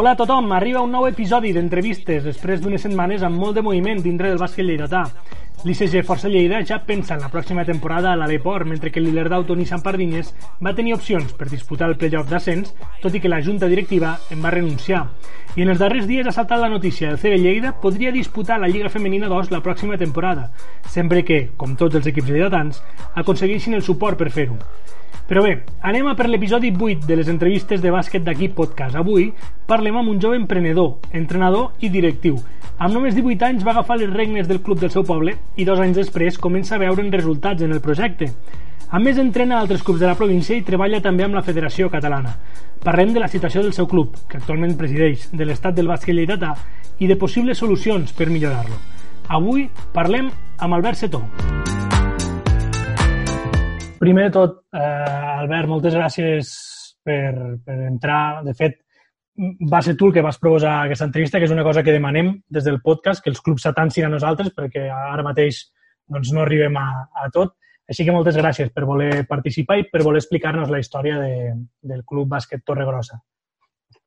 Hola a tothom, arriba un nou episodi d'entrevistes després d'unes setmanes amb molt de moviment dintre del bàsquet lleidatà. L'ICG Força Lleida ja pensa en la pròxima temporada a l'Aleport, mentre que l'Ilerda Toni Sant Pardines va tenir opcions per disputar el playoff d'ascens, tot i que la junta directiva en va renunciar. I en els darrers dies ha saltat la notícia del CB Lleida podria disputar la Lliga Femenina 2 la pròxima temporada, sempre que, com tots els equips lleidatans, aconsegueixin el suport per fer-ho. Però bé, anem a per l'episodi 8 de les entrevistes de bàsquet d'aquí podcast. Avui parlem amb un jove emprenedor, entrenador i directiu. Amb només 18 anys va agafar les regnes del club del seu poble i dos anys després comença a veure'n resultats en el projecte. A més, entrena altres clubs de la província i treballa també amb la Federació Catalana. Parlem de la situació del seu club, que actualment presideix, de l'estat del bàsquet lleidatà i de possibles solucions per millorar-lo. Avui parlem amb Albert Setó. Primer de tot, eh, Albert, moltes gràcies per, per entrar. De fet, va ser tu el que vas proposar aquesta entrevista, que és una cosa que demanem des del podcast, que els clubs s'atancin a nosaltres, perquè ara mateix doncs, no arribem a, a tot. Així que moltes gràcies per voler participar i per voler explicar-nos la història de, del Club Bàsquet Torregrossa.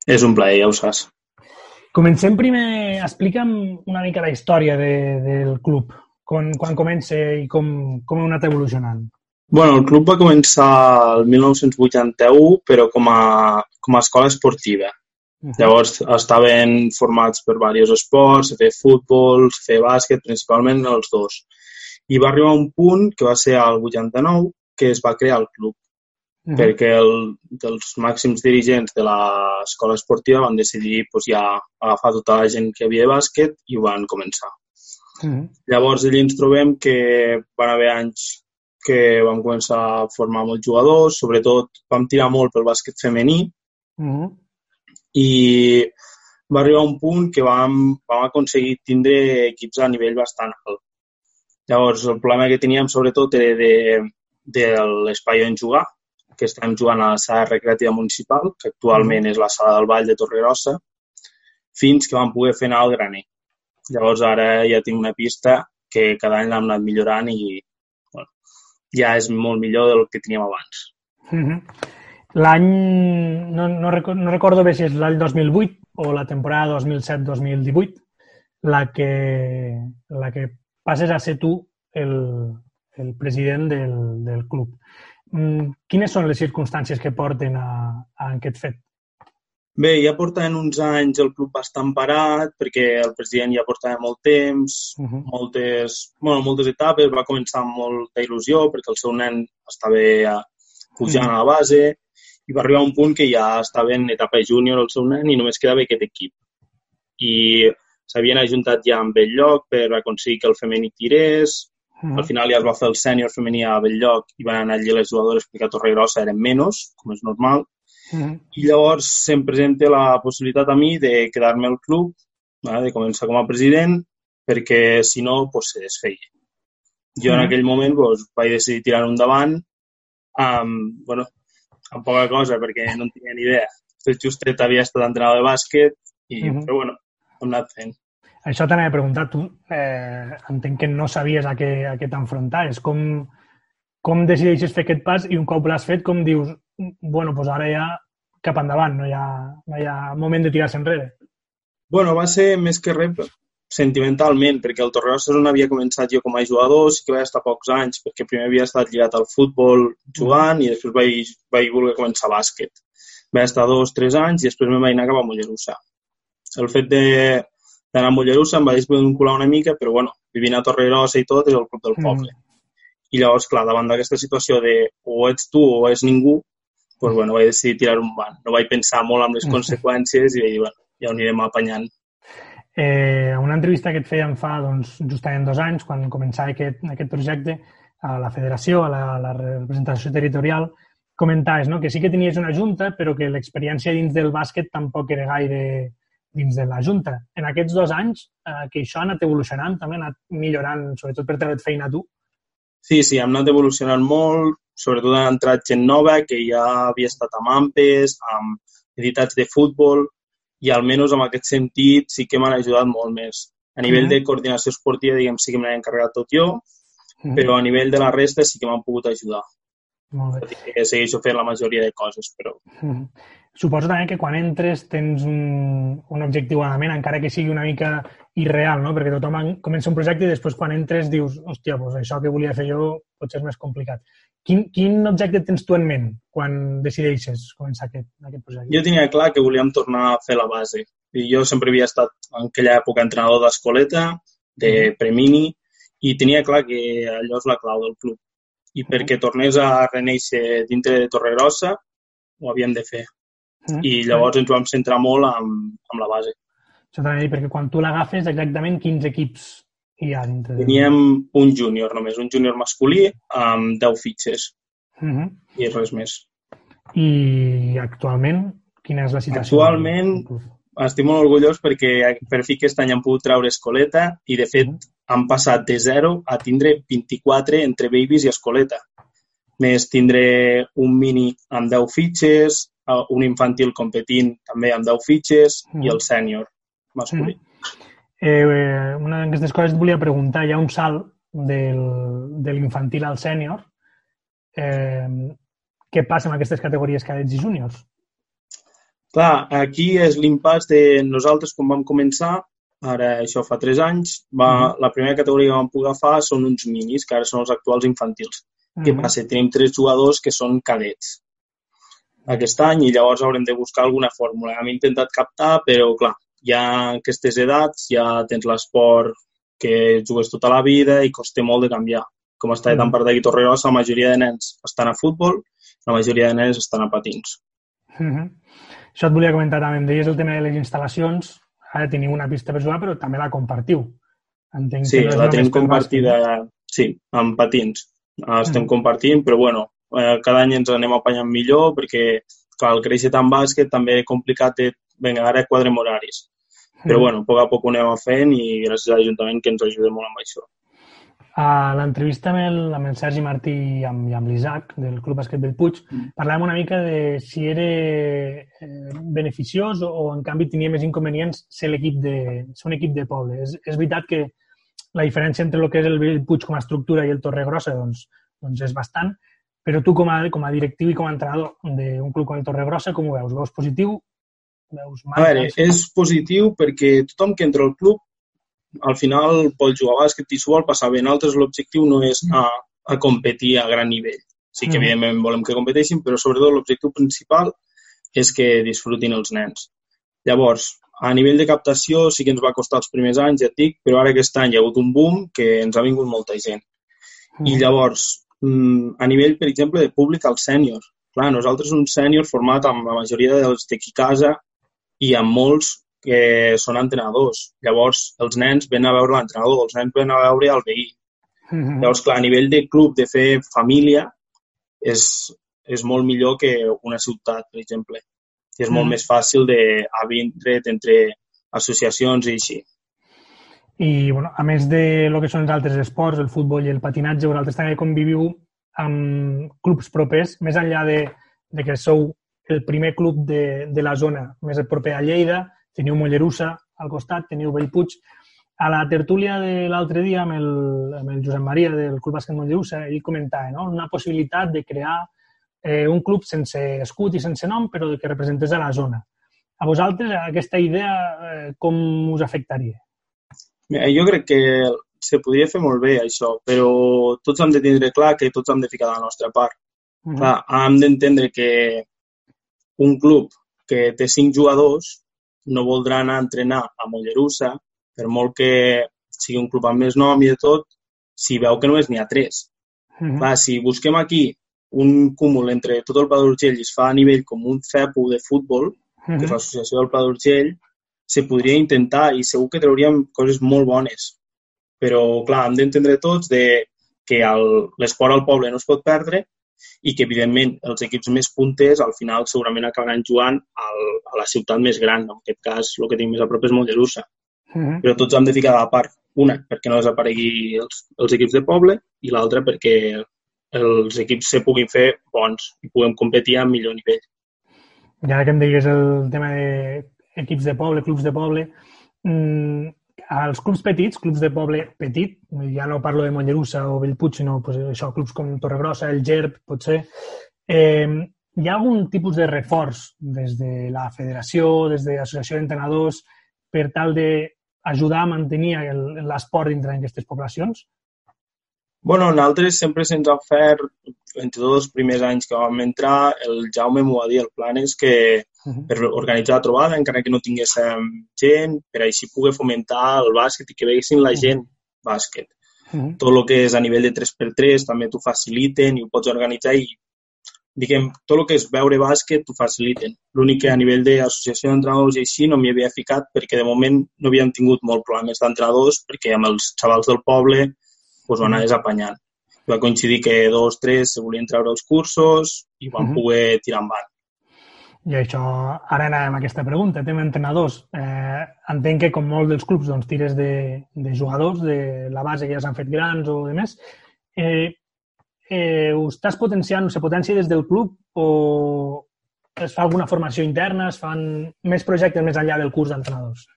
És un plaer, ja ho saps. Comencem primer, explica'm una mica la història de, del club, quan, quan comença i com, com heu anat evolucionant. Bueno, el club va començar el 1981, però com a, com a escola esportiva. Uh -huh. Llavors estaven formats per diversos esports, fer futbol, fer bàsquet, principalment els dos. I va arribar un punt, que va ser al 89, que es va crear el club. Uh -huh. perquè el, els màxims dirigents de l'escola esportiva van decidir pues, ja agafar tota la gent que havia de bàsquet i ho van començar. Uh -huh. Llavors allí ens trobem que van haver anys que vam començar a formar molts jugadors, sobretot vam tirar molt pel bàsquet femení uh -huh. i va arribar un punt que vam, vam aconseguir tindre equips a nivell bastant alt. Llavors, el problema que teníem sobretot era de, de l'espai on jugar, que estem jugant a la sala recreativa municipal, que actualment és la sala del Vall de Torregrossa, fins que vam poder fer anar al graner. Llavors, ara ja tinc una pista que cada any l'hem anat millorant i, ja és molt millor del que teníem abans. Mm -hmm. L'any, no, no, no recordo bé si és l'any 2008 o la temporada 2007-2018, la que, la que passes a ser tu el, el president del, del club. Mm, quines són les circumstàncies que porten a, a aquest fet? Bé, ja portaven uns anys el club bastant parat perquè el president ja portava molt temps, uh -huh. moltes, bueno, moltes etapes, va començar amb molta il·lusió perquè el seu nen estava pujant uh -huh. a la base i va arribar un punt que ja estava en etapa júnior el seu nen i només quedava aquest equip. I s'havien ajuntat ja amb el lloc per aconseguir que el femení tirés, Uh -huh. Al final ja es va fer el sènior femení a Belllloc i van anar allí les jugadores perquè a Torregrossa eren menys, com és normal, -huh. I llavors se'm presenta la possibilitat a mi de quedar-me al club, ¿vale? de començar com a president, perquè si no, pues, se desfeia. Jo -huh. en aquell moment pues, vaig decidir tirar endavant amb, bueno, amb poca cosa, perquè no en tenia ni idea. Tot justet havia estat entrenador de bàsquet, i, uh -huh. però bueno, hem anat fent. Això t'anava a preguntar, tu eh, entenc que no sabies a què, a què t'enfrontaves. Com, com decideixes fer aquest pas i un cop l'has fet, com dius, bueno, doncs ara ja cap endavant, no hi ha, no hi ha moment de tirar-se enrere. Bueno, va ser més que res sentimentalment, perquè el Torregrossa on havia començat jo com a jugador, sí que vaig estar pocs anys, perquè primer havia estat lligat al futbol jugant i després vaig, vaig voler començar bàsquet. Vaig estar dos, tres anys i després me vaig anar cap a Mollerussa. El fet d'anar a Mollerussa em va desvincular una mica, però bueno, vivint a Torregrossa i tot és el club del poble. Mm. I llavors, clar, davant d'aquesta situació de o ets tu o és ningú, pues, bueno, vaig decidir tirar un van. No vaig pensar molt en les conseqüències i vaig dir, bueno, ja ho anirem apanyant. Eh, una entrevista que et feien fa doncs, justament dos anys, quan començava aquest, aquest projecte, a la federació, a la, a la representació territorial, comentaves no? que sí que tenies una junta, però que l'experiència dins del bàsquet tampoc era gaire dins de la junta. En aquests dos anys, eh, que això ha anat evolucionant, també ha anat millorant, sobretot per treure feina a tu. Sí, sí, hem anat evolucionant molt, sobretot ha entrat gent nova que ja havia estat amb AMPES, amb entitats de futbol, i almenys en aquest sentit sí que m'han ajudat molt més. A nivell mm -hmm. de coordinació esportiva, diguem, sí que me n'he encarregat tot jo, mm -hmm. però a nivell de la resta sí que m'han pogut ajudar. Molt bé. Tot i que segueixo fent la majoria de coses, però... Mm -hmm. Suposo també que quan entres tens un, un objectiu a la ment, encara que sigui una mica irreal, no? Perquè tothom comença un projecte i després quan entres dius, hòstia, doncs això que volia fer jo potser és més complicat. Quin, quin objecte tens tu en ment quan decideixes començar aquest, aquest projecte? Jo tenia clar que volíem tornar a fer la base. I jo sempre havia estat en aquella època entrenador d'escoleta, de mm. premini, i tenia clar que allò és la clau del club. I perquè tornés a reneixer dintre de Torregrossa, ho havíem de fer. Mm. I llavors ens vam centrar molt amb, amb la base. Això també, perquè quan tu l'agafes, exactament quins equips hi ha dintre? Teníem un júnior només, un júnior masculí amb 10 fitxes uh -huh. i res més. I actualment, quina és la situació? Actualment, estic molt orgullós perquè per fi aquest any hem pogut treure escoleta i, de fet, uh -huh. han passat de 0 a tindre 24 entre babies i escoleta. Més tindré un mini amb 10 fitxes, un infantil competint també amb 10 fitxes uh -huh. i el sènior masculí. Uh -huh. Eh, una d'aquestes coses et volia preguntar, hi ha un salt del, de l'infantil al sènior. Eh, què passa amb aquestes categories cadets i júniors? Clar, aquí és l'impàs de nosaltres quan vam començar, ara això fa tres anys, va, uh -huh. la primera categoria que vam poder agafar són uns minis, que ara són els actuals infantils. Uh -huh. Què passa? Tenim tres jugadors que són cadets aquest any i llavors haurem de buscar alguna fórmula. Hem intentat captar, però clar, ja en aquestes edats ja tens l'esport que jugues tota la vida i costa molt de canviar. Com està mm. part d'aquí Torregrossa, la majoria de nens estan a futbol, la majoria de nens estan a patins. Mm -hmm. Això et volia comentar també. Em deies el tema de les instal·lacions. Ara teniu una pista per jugar, però també la compartiu. Entenc sí, que no la tenim compartida, sí, amb patins. Estem mm. compartint, però bueno, eh, cada any ens anem apanyant millor perquè, clar, el créixer tan bàsquet també és complicat de, vinga, ara quadrem horaris. Però, bueno, a poc a poc ho anem fent i gràcies a l'Ajuntament que ens ajuda molt amb això. A l'entrevista amb, el, amb el Sergi Martí i amb, i amb l'Isaac del Club Basquet Bellpuig mm. parlàvem una mica de si era eh, beneficiós o, o en canvi tenia més inconvenients ser, l'equip de, ser un equip de poble. És, és veritat que la diferència entre el que és el Bellpuig com a estructura i el Torregrossa doncs, doncs és bastant, però tu com a, com a directiu i com a entrenador d'un club com el Torregrossa, com ho veus? Veus positiu veus A veure, és positiu perquè tothom que entra al club al final vol jugar a bàsquet i s'ho vol passar bé. Nosaltres l'objectiu no és a, a competir a gran nivell. Sí que, mm. evidentment, volem que competeixin, però sobretot l'objectiu principal és que disfrutin els nens. Llavors, a nivell de captació sí que ens va costar els primers anys, ja et dic, però ara aquest any hi ha hagut un boom que ens ha vingut molta gent. I llavors, mm, a nivell, per exemple, de públic al sènior. Clar, nosaltres un sènior format amb la majoria dels d'aquí casa i amb molts que són entrenadors. Llavors, els nens ven a veure l'entrenador, els nens ven a veure el veí. Mm -hmm. Llavors, clar, a nivell de club, de fer família, és, és molt millor que una ciutat, per exemple. És molt mm -hmm. més fàcil de vindre entre associacions i així. I, bueno, a més de lo que són els altres esports, el futbol i el patinatge, vosaltres també conviviu amb clubs propers, més enllà de, de que sou el primer club de, de la zona més proper a Lleida, teniu Mollerussa al costat, teniu Bellpuig. A la tertúlia de l'altre dia amb el, amb el Josep Maria del Club Bàsquet Mollerussa, ell comentava no? una possibilitat de crear eh, un club sense escut i sense nom, però que representés a la zona. A vosaltres aquesta idea eh, com us afectaria? Mira, jo crec que se podria fer molt bé això, però tots hem de tindre clar que tots hem de ficar de la nostra part. Uh -huh. Clar, hem d'entendre que un club que té cinc jugadors no voldrà anar a entrenar a Mollerussa, per molt que sigui un club amb més nom i de tot, si veu que només n'hi ha tres. Uh -huh. Clar, si busquem aquí un cúmul entre tot el Pla d'Urgell i es fa a nivell com un CEPU de futbol, uh -huh. que és l'associació del Pla d'Urgell, se podria intentar i segur que trauríem coses molt bones. Però, clar, hem d'entendre tots de que l'esport al poble no es pot perdre i que, evidentment, els equips més punters al final segurament acabaran jugant al, a la ciutat més gran. En aquest cas, el que tinc més a prop és Mollerussa. Uh -huh. Però tots hem de ficar a la part. Una, perquè no desaparegui els, els equips de poble i l'altra perquè els equips se puguin fer bons i puguem competir a millor nivell. Ara que em digues el tema d'equips de poble, clubs de poble, mmm, als clubs petits, clubs de poble petit, ja no parlo de Mollerussa o Bellpuig, sinó pues, això, clubs com Torregrossa, el GERB, potser, eh, hi ha algun tipus de reforç des de la federació, des de l'associació d'entrenadors, per tal d'ajudar a mantenir l'esport dintre d'aquestes poblacions? Bueno, nosaltres sempre se'ns ha ofert, entre tots els primers anys que vam entrar, el Jaume m'ho va dir, el plan és que. Per organitzar la trobada, encara que no tinguéssim gent, per així poder fomentar el bàsquet i que veguessin la gent bàsquet. Uh -huh. Tot el que és a nivell de 3x3 també t'ho faciliten i ho pots organitzar i diguem, tot el que és veure bàsquet t'ho faciliten. L'únic que a nivell d'associació d'entrenadors i així no m'hi havia ficat perquè de moment no havíem tingut molt problemes d'entrenadors perquè amb els xavals del poble pues, ho anaves apanyant. Va coincidir que dos, tres se volien treure els cursos i van uh -huh. poder tirar endavant. I això, ara anàvem a aquesta pregunta, tema entrenadors. Eh, entenc que, com molts dels clubs, doncs, tires de, de jugadors de la base que ja s'han fet grans o de més. Eh, eh, ho estàs potenciant, se potencia des del club o es fa alguna formació interna, es fan més projectes més enllà del curs d'entrenadors?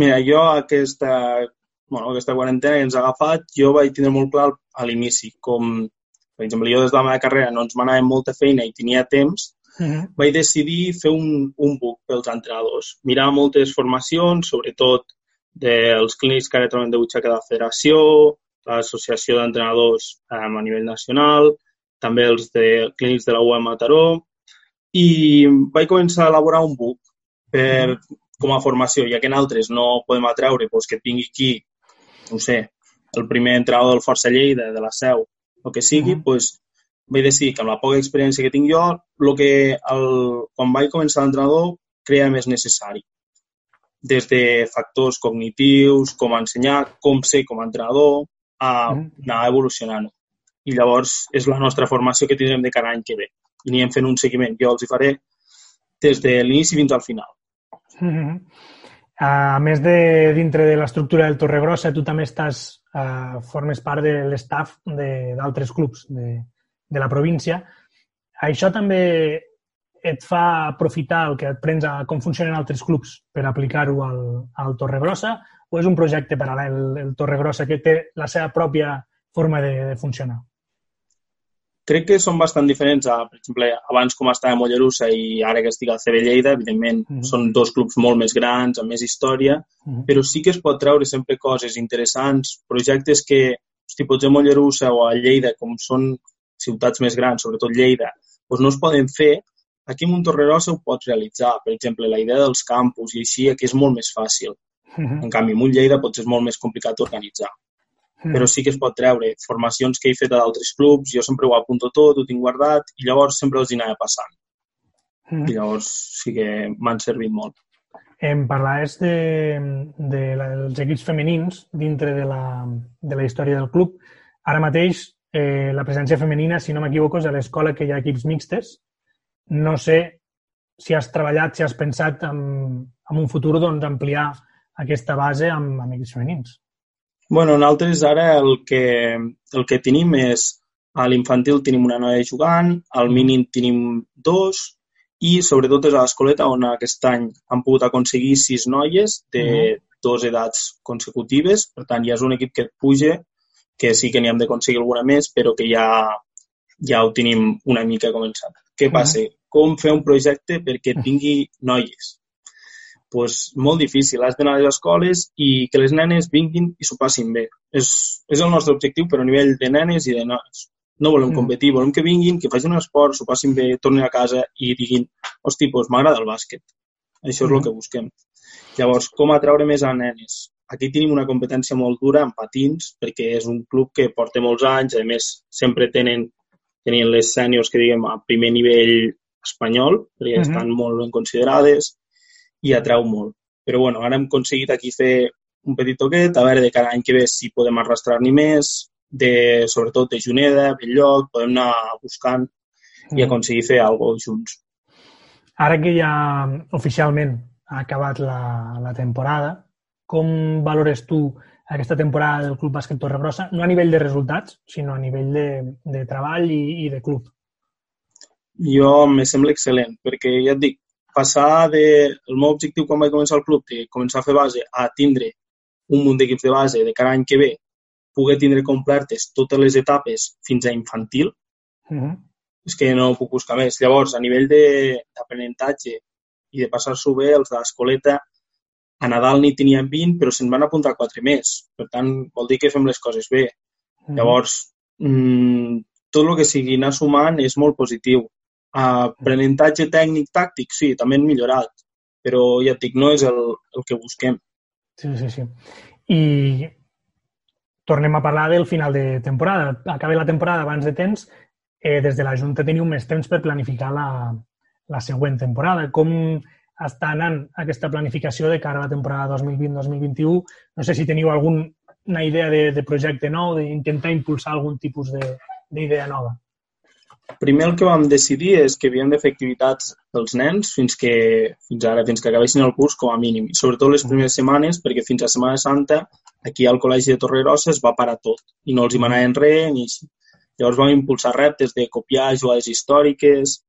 Mira, jo aquesta bueno, aquesta quarantena que ens ha agafat, jo vaig tindre molt clar a l'inici, com, per exemple, jo des de la meva carrera no ens manava molta feina i tenia temps, uh -huh. vaig decidir fer un, un book pels entrenadors, mirar moltes formacions, sobretot dels clínics que ara troben de butxaca de la federació, l'associació d'entrenadors eh, a nivell nacional, també els de clínics de la UAM Mataró, i vaig començar a elaborar un book per, com a formació, ja que en altres no podem atreure doncs, que vingui aquí no sé, el primer entrenador del Força Lleida, de la Seu, el que sigui, uh -huh. pues, vaig decidir que amb la poca experiència que tinc jo, el que el, quan vaig començar l'entrenador creia més necessari. Des de factors cognitius, com ensenyar, com ser com a entrenador, a -huh. anar evolucionant. I llavors és la nostra formació que tindrem de cada any que ve. I anirem fent un seguiment. Jo els hi faré des de l'inici fins al final. Uh -huh. A més de dintre de l'estructura del Torregrossa, tu també estàs, uh, formes part de l'estaf d'altres clubs de, de la província. Això també et fa aprofitar el que et prens a com funcionen altres clubs per aplicar-ho al, al Torregrossa o és un projecte paral·lel, el Torregrossa, que té la seva pròpia forma de, de funcionar? crec que són bastant diferents. A, per exemple, abans com estava a Mollerussa i ara que estic al CB Lleida, evidentment mm -hmm. són dos clubs molt més grans, amb més història, mm -hmm. però sí que es pot treure sempre coses interessants, projectes que, hosti, potser a Mollerussa o a Lleida, com són ciutats més grans, sobretot Lleida, doncs no es poden fer, aquí a Montorrerosa ho pots realitzar. Per exemple, la idea dels campus i així, aquí és molt més fàcil. En canvi, a Lleida potser és molt més complicat d'organitzar però sí que es pot treure formacions que he fet a d'altres clubs, jo sempre ho apunto tot, ho tinc guardat i llavors sempre els hi anava passant. I llavors sí que m'han servit molt. Em parlaves de, de la, dels equips femenins dintre de la, de la història del club. Ara mateix eh, la presència femenina, si no m'equivoco, és a l'escola que hi ha equips mixtes. No sé si has treballat, si has pensat en, en un futur doncs, ampliar aquesta base amb, amb equips femenins bueno, nosaltres ara el que, el que tenim és a l'infantil tenim una noia jugant, al mínim tenim dos i sobretot és a l'escoleta on aquest any han pogut aconseguir sis noies de uh -huh. dues edats consecutives, per tant ja és un equip que et puja, que sí que n'hi hem d'aconseguir alguna més, però que ja, ja ho tenim una mica començat. Què passa? Uh -huh. Com fer un projecte perquè tingui noies? pues, molt difícil. Has d'anar a les escoles i que les nenes vinguin i s'ho passin bé. És, és el nostre objectiu, però a nivell de nenes i de nois. No volem mm. competir, volem que vinguin, que facin un esport, s'ho passin bé, tornin a casa i diguin, hosti, doncs m'agrada el bàsquet. Això és mm. el que busquem. Llavors, com atraure més a nenes? Aquí tenim una competència molt dura en patins, perquè és un club que porta molts anys, a més, sempre tenen, tenien les sèniors que diguem a primer nivell espanyol, perquè mm -hmm. estan molt ben considerades, i atrau molt. Però bueno, ara hem aconseguit aquí fer un petit toquet, a veure de cada any que ve si podem arrastrar-n'hi més, de, sobretot de Juneda, Belllloc, podem anar buscant i Mm. aconseguir fer alguna cosa junts. Ara que ja oficialment ha acabat la, la temporada, com valores tu aquesta temporada del Club Bàsquet Torrebrossa, no a nivell de resultats, sinó a nivell de, de treball i, i de club? Jo me sembla excel·lent, perquè ja et dic, passar de... El meu objectiu quan vaig començar el club, de començar a fer base, a tindre un munt d'equips de base de cada any que ve, poder tindre complertes totes les etapes fins a infantil, Uh -huh. és que no puc buscar més. Llavors, a nivell de- d'aprenentatge i de passar-s'ho bé, els de l'escoleta, a Nadal n'hi tenien 20, però se'n van apuntar 4 més. Per tant, vol dir que fem les coses bé. Mhm. Llavors, mm, tot el que sigui anar sumant és molt positiu. Aprenentatge tècnic, tàctic, sí, també hem millorat, però ja et dic, no és el, el que busquem. Sí, sí, sí. I tornem a parlar del final de temporada. Acabi la temporada abans de temps, eh, des de la Junta teniu més temps per planificar la, la següent temporada. Com està anant aquesta planificació de cara a la temporada 2020-2021? No sé si teniu alguna idea de, de projecte nou, d'intentar impulsar algun tipus de- d'idea nova. Primer el que vam decidir és que havíem de fer activitats pels nens fins, que, fins ara, fins que acabessin el curs com a mínim. I sobretot les primeres setmanes, perquè fins a Setmana Santa aquí al Col·legi de Torregrossa es va parar tot i no els hi manaven res ni així. Llavors vam impulsar reptes de copiar jugades històriques,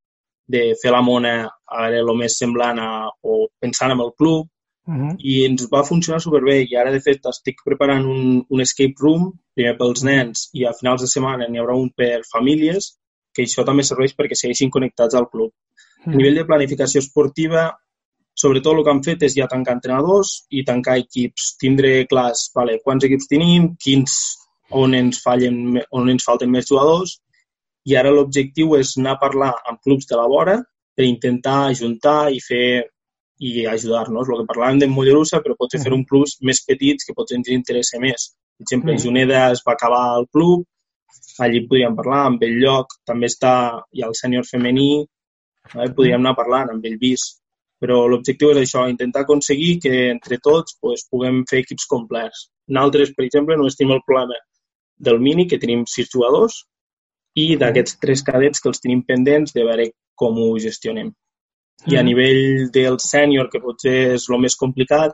de fer la mona a veure el més semblant a, o pensant en el club, Uh -huh. i ens va funcionar superbé i ara de fet estic preparant un, un escape room primer pels nens i a finals de setmana n'hi haurà un per famílies que això també serveix perquè segueixin connectats al club. A nivell de planificació esportiva, sobretot el que han fet és ja tancar entrenadors i tancar equips, tindre clars vale, quants equips tenim, quins, on ens, fallen, on ens falten més jugadors i ara l'objectiu és anar a parlar amb clubs de la vora per intentar ajuntar i fer i ajudar-nos. El que parlàvem de Mollerussa, però potser fer un clubs més petits que potser ens interessa més. Per exemple, Mhm. Juneda es va acabar el club, allí podríem parlar, amb el lloc, també està, ha el sènior femení, eh? podríem anar parlant amb el vis. Però l'objectiu és això, intentar aconseguir que entre tots pues, puguem fer equips complets. Nosaltres, per exemple, només tenim el problema del mini, que tenim sis jugadors, i d'aquests tres cadets que els tenim pendents de veure com ho gestionem. I a Mhm. nivell del sènior, que potser és el més complicat,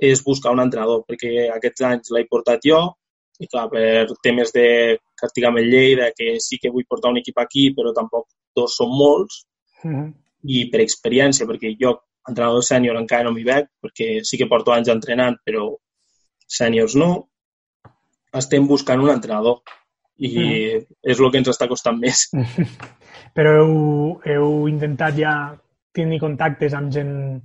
és buscar un entrenador, perquè aquests anys l'he portat jo, i clar, per temes de el Lleida, que sí que vull portar un equip aquí, però tampoc dos són molts, Uh -huh. i per experiència, perquè jo, entrenador sènior, encara no m'hi veig, perquè sí que porto anys entrenant, però sèniors no, estem buscant un entrenador. I Mhm. és el que ens està costant més. Però heu, heu intentat ja tenir contactes amb gent,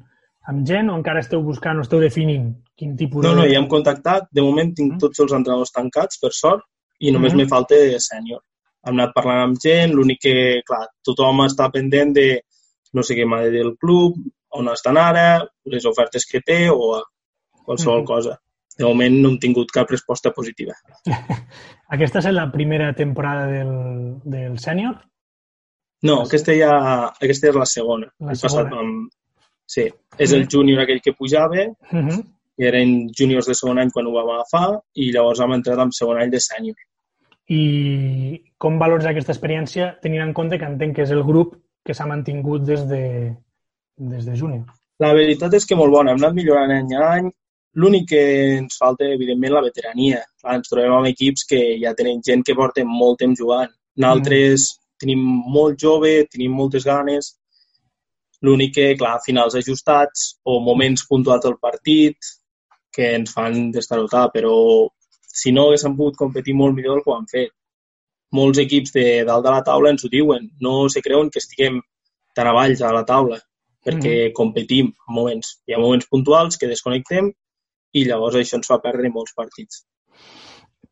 amb gent o encara esteu buscant o esteu definint quin tipus No, de... no, ja hem contactat. De moment tinc Mhm. tots els entrenadors tancats, per sort, i només Mhm. me falta sènior. Hem anat parlant amb gent, l'únic que, clar, tothom està pendent de no sé què m'ha de dir el club, on estan ara, les ofertes que té o qualsevol Mhm. cosa. De moment no hem tingut cap resposta positiva. Aquesta és la primera temporada del, del sènior? No, aquesta ja aquesta és la segona. La segona. passat amb... Sí, és el júnior aquell que pujava, Uh -huh. i eren júniors de segon any quan ho vam agafar, i llavors hem entrat en segon any de sènior. I com valores aquesta experiència tenint en compte que entenc que és el grup que s'ha mantingut des de, des de júnior? La veritat és que molt bona, hem anat millorant any a any. L'únic que ens falta, evidentment, la veterania. Clar, ens trobem amb equips que ja tenen gent que porten molt temps jugant. Nosaltres tenim molt jove, tenim moltes ganes. L'únic que, clar, finals ajustats o moments puntuats del partit que ens fan descarotar, però si no haguéssim pogut competir molt millor del que ho han fet. Molts equips de dalt de la taula ens ho diuen, no se creuen que estiguem tan a valls a la taula, perquè competim en moments. Hi ha moments puntuals que desconnectem i llavors això ens fa perdre molts partits.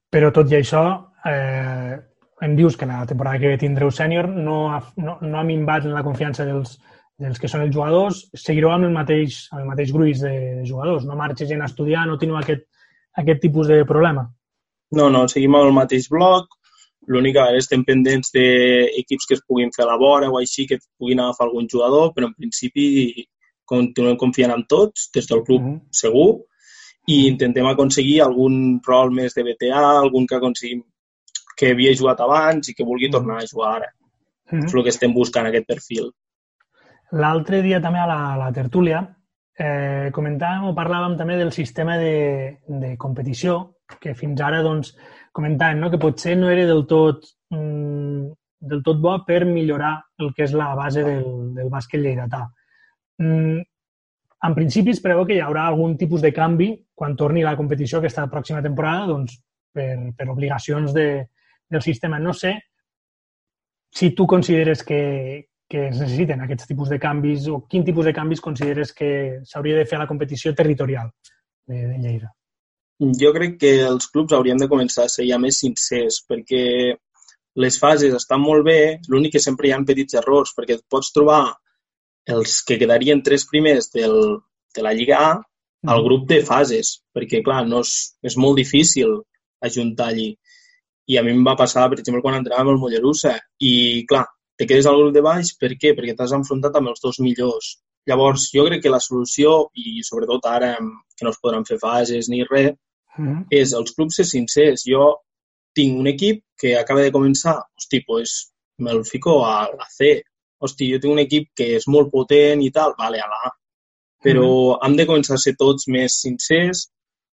Però tot i això, eh, em dius que en la temporada que ve tindreu sènior no, ha, no, no ha minvat en la confiança dels, dels que són els jugadors, seguireu amb el mateix, amb el mateix gruix de jugadors, no marxa gent a estudiar, no teniu aquest, aquest tipus de problema. No, no, seguim amb el mateix bloc, l'únic que ara estem pendents d'equips que es puguin fer a la vora o així, que puguin agafar algun jugador, però en principi continuem confiant en tots, des del club Mhm. mm -hmm. segur, i intentem aconseguir algun rol més de BTA, algun que aconseguim que havia jugat abans i que vulgui tornar a jugar ara. Mhm. És el que estem buscant, aquest perfil. L'altre dia també a la, a la tertúlia eh, comentàvem o parlàvem també del sistema de, de competició que fins ara doncs, comentàvem no? que potser no era del tot, mm, del tot bo per millorar el que és la base del, del bàsquet lleidatà. Mm, en principi es preveu que hi haurà algun tipus de canvi quan torni la competició aquesta pròxima temporada doncs, per, per obligacions de, del sistema. No sé si tu consideres que, que es necessiten aquests tipus de canvis o quin tipus de canvis consideres que s'hauria de fer a la competició territorial de, de Lleida. Jo crec que els clubs haurien de començar a ser ja més sincers, perquè les fases estan molt bé, l'únic que sempre hi ha petits errors, perquè et pots trobar els que quedarien tres primers del, de la Lliga A al grup de fases, perquè, clar, no és, és molt difícil ajuntar allí. I a mi em va passar, per exemple, quan entràvem al Mollerussa, i, clar, te quedes al grup de baix, per què? Perquè t'has enfrontat amb els dos millors. Llavors, jo crec que la solució, i sobretot ara que no es podran fer fases ni res, Mm és els clubs ser sincers. Jo tinc un equip que acaba de començar, hosti, pues me'l fico a la C. Hosti, jo tinc un equip que és molt potent i tal, vale, a la A. Però mm hem de començar a ser tots més sincers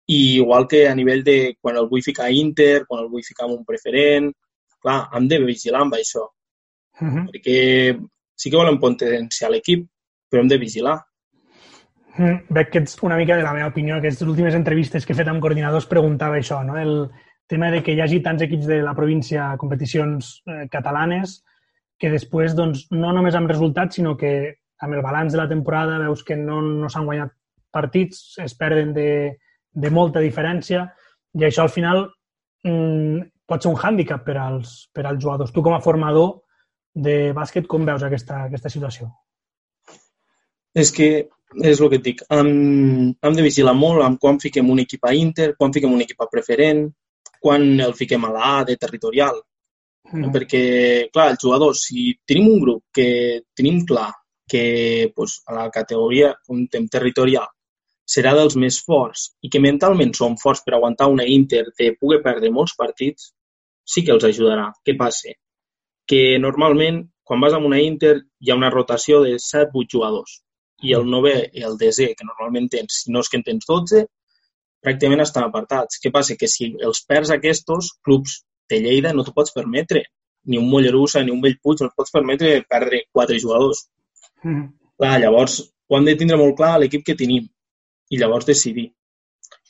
i igual que a nivell de quan el vull ficar a Inter, quan el vull ficar en un preferent, clar, hem de vigilar amb això. Mm -hmm. Perquè sí que volen potenciar l'equip, però hem de vigilar. Mm, veig que ets una mica de la meva opinió. Aquestes últimes entrevistes que he fet amb coordinadors preguntava això, no? el tema de que hi hagi tants equips de la província competicions eh, catalanes que després, doncs, no només amb resultats, sinó que amb el balanç de la temporada veus que no, no s'han guanyat partits, es perden de, de molta diferència i això al final mm, pot ser un hàndicap per als, per als jugadors. Tu com a formador de bàsquet, com veus aquesta, aquesta situació? És que és el que et dic, hem, hem de vigilar molt amb quan fiquem un equip a Inter, quan fiquem un equip a preferent, quan el fiquem a la de territorial. Mm. Perquè, clar, els jugadors, si tenim un grup que tenim clar que pues, a la categoria comptem territorial serà dels més forts i que mentalment són forts per aguantar una Inter de poder perdre molts partits, sí que els ajudarà. Què passa? Que normalment, quan vas amb una Inter, hi ha una rotació de 7-8 jugadors i el 9 i el 10 que normalment tens, si no és que en tens 12, pràcticament estan apartats. Què passa? Que si els perds aquests, clubs de Lleida no t'ho pots permetre. Ni un Mollerussa ni un Bellpuig no et pots permetre perdre quatre jugadors. Mm. Clar, llavors ho hem de tindre molt clar l'equip que tenim i llavors decidir.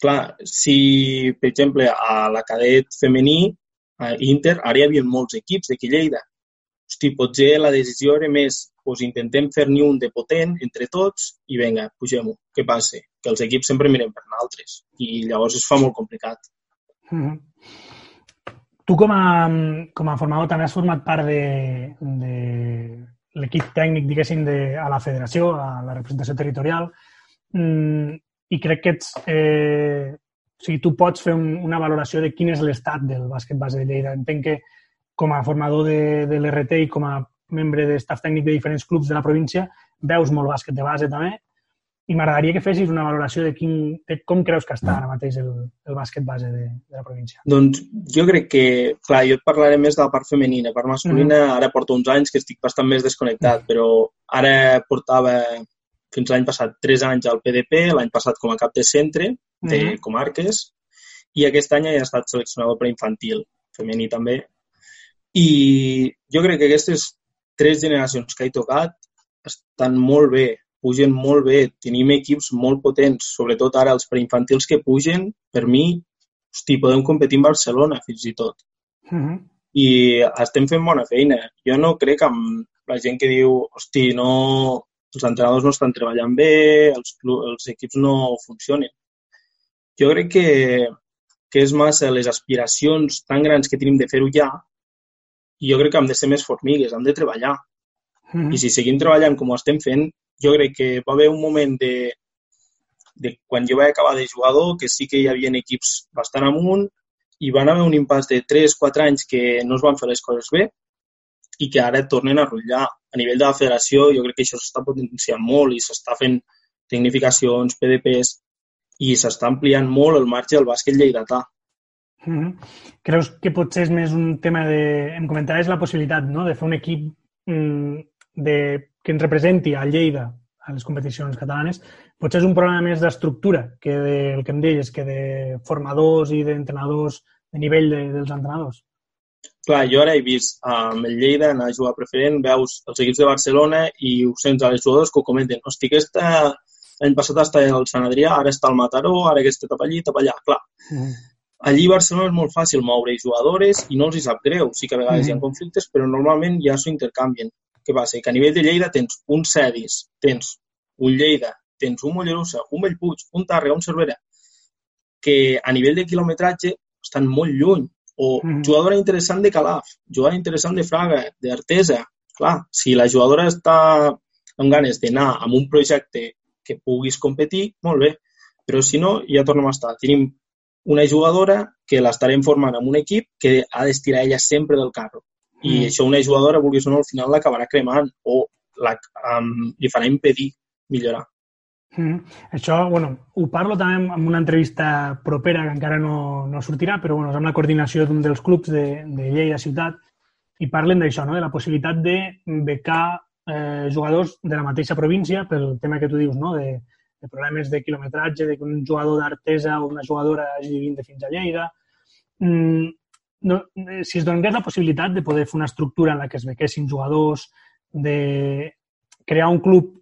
Clar, si, per exemple, a la cadet femení, a Inter, ara hi havia molts equips d'aquí Lleida. Hosti, potser la decisió era més pues, intentem fer-ne un de potent entre tots i vinga, pugem-ho. Què passa? Que els equips sempre miren per nosaltres i llavors es fa molt complicat. Mm -hmm. Tu com a, com a formador també has format part de, de l'equip tècnic, diguéssim, de, a la federació, a la representació territorial, mm, i crec que ets, eh, o sigui, tu pots fer un, una valoració de quin és l'estat del bàsquet base de Lleida. Entenc que com a formador de, de l'RT i com a membre de staff tècnic de diferents clubs de la província, veus molt bàsquet de base també, i m'agradaria que fessis una valoració de, quin, de com creus que està ara mateix el, el bàsquet base de, de la província. Doncs jo crec que, clar, jo et parlaré més de la part femenina. Per masculina, mm -hmm. ara porto uns anys que estic bastant més desconnectat, mm -hmm. però ara portava fins l'any passat tres anys al PDP, l'any passat com a cap de centre de mm -hmm. comarques, i aquest any he estat seleccionador per infantil, femení també, i jo crec que aquestes tres generacions que he tocat estan molt bé, pugen molt bé, tenim equips molt potents, sobretot ara els preinfantils que pugen, per mi, hosti, podem competir amb Barcelona fins i tot. Mm -hmm. I estem fent bona feina. Jo no crec amb la gent que diu, hosti, no, els entrenadors no estan treballant bé, els, els equips no funcionen. Jo crec que, que és massa les aspiracions tan grans que tenim de fer-ho ja i jo crec que hem de ser més formigues, hem de treballar. Mm -hmm. I si seguim treballant com ho estem fent, jo crec que va haver un moment de, de quan jo vaig acabar de jugador que sí que hi havia equips bastant amunt i van haver un impàs de 3-4 anys que no es van fer les coses bé i que ara tornen a rotllar. a nivell de la federació jo crec que això s'està potenciant molt i s'està fent tecnificacions, PDPs, i s'està ampliant molt el marge del bàsquet lleidatà. Mm -hmm. Creus que potser és més un tema de... Em comentaves la possibilitat no? de fer un equip mm, de... que ens representi a Lleida a les competicions catalanes, potser és un problema més d'estructura que del que em deies, que de formadors i d'entrenadors, de nivell de, dels entrenadors. Clar, jo ara he vist amb el Lleida anar a jugar preferent, veus els equips de Barcelona i ho sents a les jugadors que ho comenten. Hosti, aquesta l'any passat està al Sant Adrià, ara està al Mataró, ara aquest tapa allí, tapa allà. Clar, mm. allí a Barcelona és molt fàcil moure jugadores i no els hi sap greu. Sí que a vegades mm. hi ha conflictes, però normalment ja s'ho intercanvien. Què passa? Que a nivell de Lleida tens un Cedis, tens un Lleida, tens un Mollerussa, un Bellpuig, un Tàrrega, un Cervera, que a nivell de quilometratge estan molt lluny. O mm. jugadora interessant de Calaf, jugadora interessant de Fraga, d'Artesa. Clar, si la jugadora està amb ganes d'anar amb un projecte que puguis competir, molt bé. Però si no, ja tornem a estar. Tenim una jugadora que l'estarem formant amb un equip que ha d'estirar ella sempre del carro. I mm. això una jugadora, vulguis o no, al final l'acabarà cremant o la, um, li farà impedir millorar. Mm. Això, bueno, ho parlo també en una entrevista propera que encara no, no sortirà, però bueno, és amb la coordinació d'un dels clubs de, de Lleida Ciutat i parlen d'això, no? de la possibilitat de becar eh, jugadors de la mateixa província pel tema que tu dius, no? de, de problemes de quilometratge, de que un jugador d'Artesa o una jugadora hagi de fins a Lleida. Mm, no, si es donés la possibilitat de poder fer una estructura en la que es bequessin jugadors, de crear un club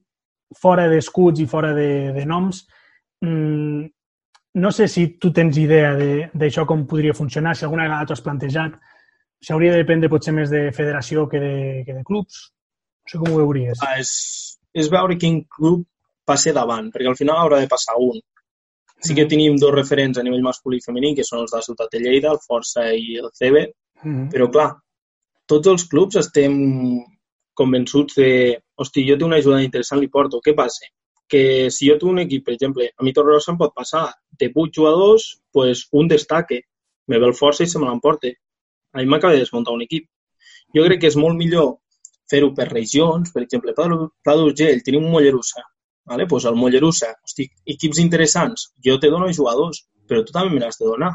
fora d'escuts i fora de, de noms, mm, no sé si tu tens idea d'això com podria funcionar, si alguna vegada t'ho has plantejat, si hauria de dependre potser més de federació que de, que de clubs. No sé com ho veuries. Ah, és, és veure quin club passi davant, perquè al final haurà de passar un. Sí que tenim dos referents a nivell masculí i femení, que són els de la Ciutat de Lleida, el Força i el CB, mm -hmm. però clar, tots els clubs estem convençuts de, hosti, jo tinc una ajuda interessant, li porto. Què passa? Que si jo tinc un equip, per exemple, a mi Torrerosa em pot passar de 8 jugadors, pues un destaque, me ve el força i se me l'emporta. A mi m'acaba de desmuntar un equip. Jo crec que és molt millor fer-ho per regions, per exemple, Pla d'Urgell, tenim un Mollerussa, vale? pues el Mollerussa, hosti, equips interessants, jo te dono jugadors, però tu també me n'has de donar.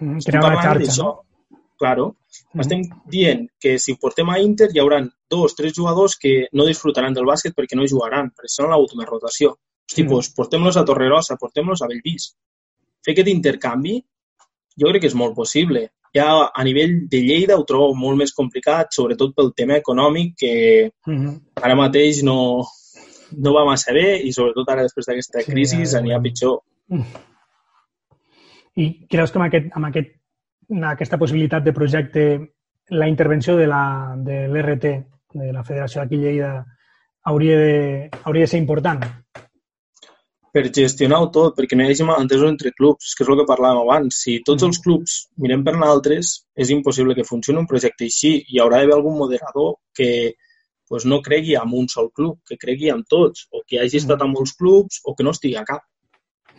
Mm, crear una xarxa, no? Claro. Mm. Estem dient que si portem a Inter hi haurà dos, tres jugadors que no disfrutaran del bàsquet perquè no jugaran, perquè són l'última rotació. Hosti, mm. pues, portem-los a Torrerosa, portem-los a Bellvís. Fer aquest intercanvi jo crec que és molt possible ja a nivell de Lleida ho trobo molt més complicat, sobretot pel tema econòmic, que mhm. -huh. ara mateix no, no va massa bé i sobretot ara després d'aquesta sí, crisi ja, anirà pitjor. I creus que amb, aquest, amb aquest, aquesta possibilitat de projecte la intervenció de l'RT, de, de la Federació d'aquí Lleida, hauria de, hauria de ser important? per gestionar-ho tot, perquè no hi hagi malentesos entre clubs, que és el que parlàvem abans. Si tots els clubs mirem per altres, és impossible que funcioni un projecte així. Hi haurà d'haver algun moderador que pues, no cregui en un sol club, que cregui en tots, o que hagi estat en molts clubs, o que no estigui a cap.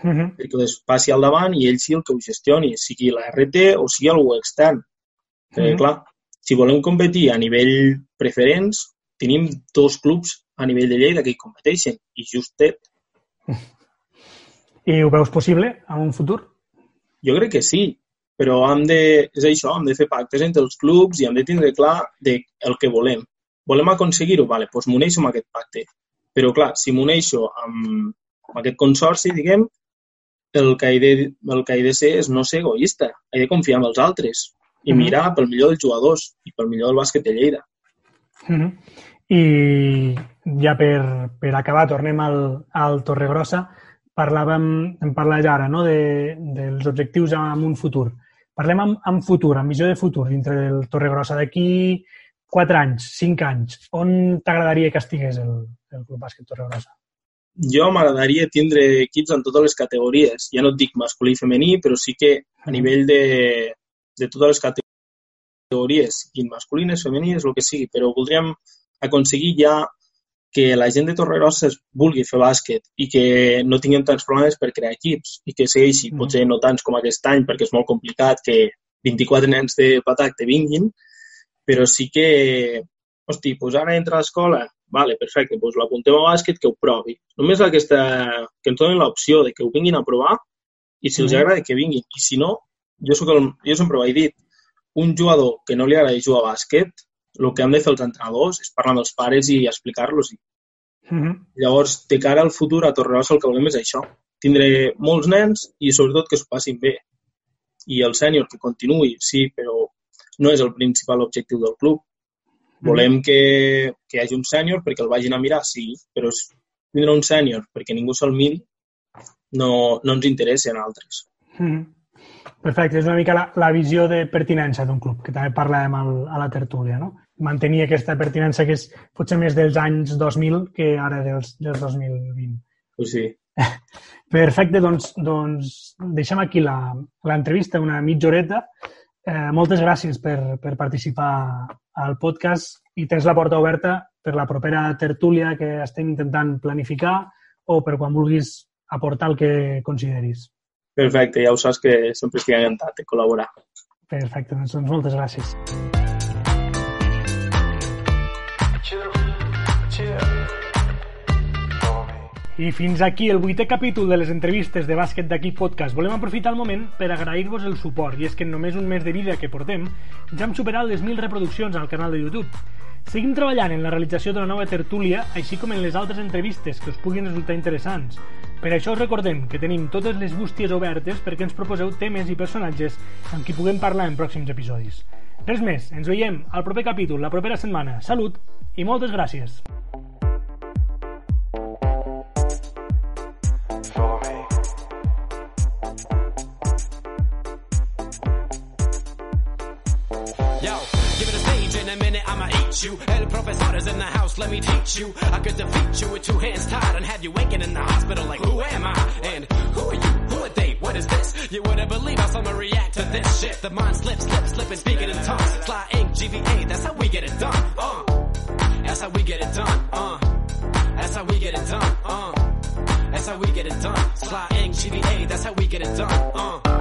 Uh -huh. perquè es passi al davant i ell sí el que ho gestioni, sigui la RT o sigui algú extern. Uh -huh. clar, si volem competir a nivell preferents, tenim dos clubs a nivell de Lleida que hi competeixen, i justet. I ho veus possible en un futur? Jo crec que sí, però hem de, és això, hem de fer pactes entre els clubs i hem de tindre clar de el que volem. Volem aconseguir-ho? Vale, doncs m'uneixo amb aquest pacte. Però, clar, si m'uneixo amb, amb aquest consorci, diguem, el que, he de, el que he de ser és no ser egoista. He de confiar en els altres i -hmm. mirar pel millor dels jugadors i pel millor del bàsquet de Lleida. Mm -hmm. I ja per, per acabar, tornem al, al Torregrossa parlàvem, em parles ara no? de, dels objectius en un futur. Parlem amb, amb futur, amb visió de futur, dintre del Torregrossa. D'aquí 4 anys, 5 anys, on t'agradaria que estigués el, el Club Bàsquet Torregrossa? Jo m'agradaria tindre equips en totes les categories. Ja no et dic masculí i femení, però sí que a nivell de, de totes les categories, i masculines, femenines, el que sigui, però voldríem aconseguir ja que la gent de Torregrossa vulgui fer bàsquet i que no tinguem tants problemes per crear equips i que segueixi, mm. potser no tants com aquest any perquè és molt complicat que 24 nens de patac te vinguin, però sí que, hosti, pues ara entra a l'escola, vale, perfecte, doncs l'apuntem a bàsquet, que ho provi. Només aquesta, que ens donin l'opció de que ho vinguin a provar i si els Mhm. agrada que vinguin. I si no, jo, soc el, jo sempre ho he dit, un jugador que no li agrada jugar a bàsquet, el que han de fer els entrenadors és parlar amb els pares i explicar-los. Mhm. Llavors, de cara al futur, a Torregrossa el que volem és això. Tindré molts nens i sobretot que s'ho passin bé. I el sènior que continuï, sí, però no és el principal objectiu del club. Volem que, que hi hagi un sènior perquè el vagin a mirar, sí, però és tindre un sènior perquè ningú se'l miri no, no ens interessa en altres. Mhm. Perfecte, és una mica la, la visió de pertinença d'un club, que també parlàvem al, a la tertúlia, no? Mantenir aquesta pertinença que és potser més dels anys 2000 que ara dels, dels 2020. Pues sí. Perfecte, doncs, doncs deixem aquí la- l'entrevista, una mitja horeta. Eh, moltes gràcies per, per participar al podcast i tens la porta oberta per la propera tertúlia que estem intentant planificar o per quan vulguis aportar el que consideris. Perfecte, ja ho saps que sempre estic encantat de col·laborar. Perfecte, doncs, doncs moltes gràcies. I fins aquí el vuitè capítol de les entrevistes de bàsquet d'aquí podcast. Volem aprofitar el moment per agrair-vos el suport, i és que en només un mes de vida que portem ja hem superat les 1.000 reproduccions al canal de YouTube. Seguim treballant en la realització d'una nova tertúlia, així com en les altres entrevistes que us puguin resultar interessants. Per això us recordem que tenim totes les bústies obertes perquè ens proposeu temes i personatges amb qui puguem parlar en pròxims episodis. Res més, ens veiem al proper capítol, la propera setmana. Salut i moltes gràcies. Minute, you. El professor is in the house, let me teach you. I could defeat you with two hands tied and have you waking in the hospital like, who am I? And who are you? Who are they? What is this? You wouldn't believe how someone react to this shit. The mind slips, slips, slipping, speaking in tongues. Fly ink, GVA, that's how we get it done. Uh, that's how we get it done. Uh, that's how we get it done. Uh, that's how we get it done. Sly ink, GVA, that's how we get it done. Uh.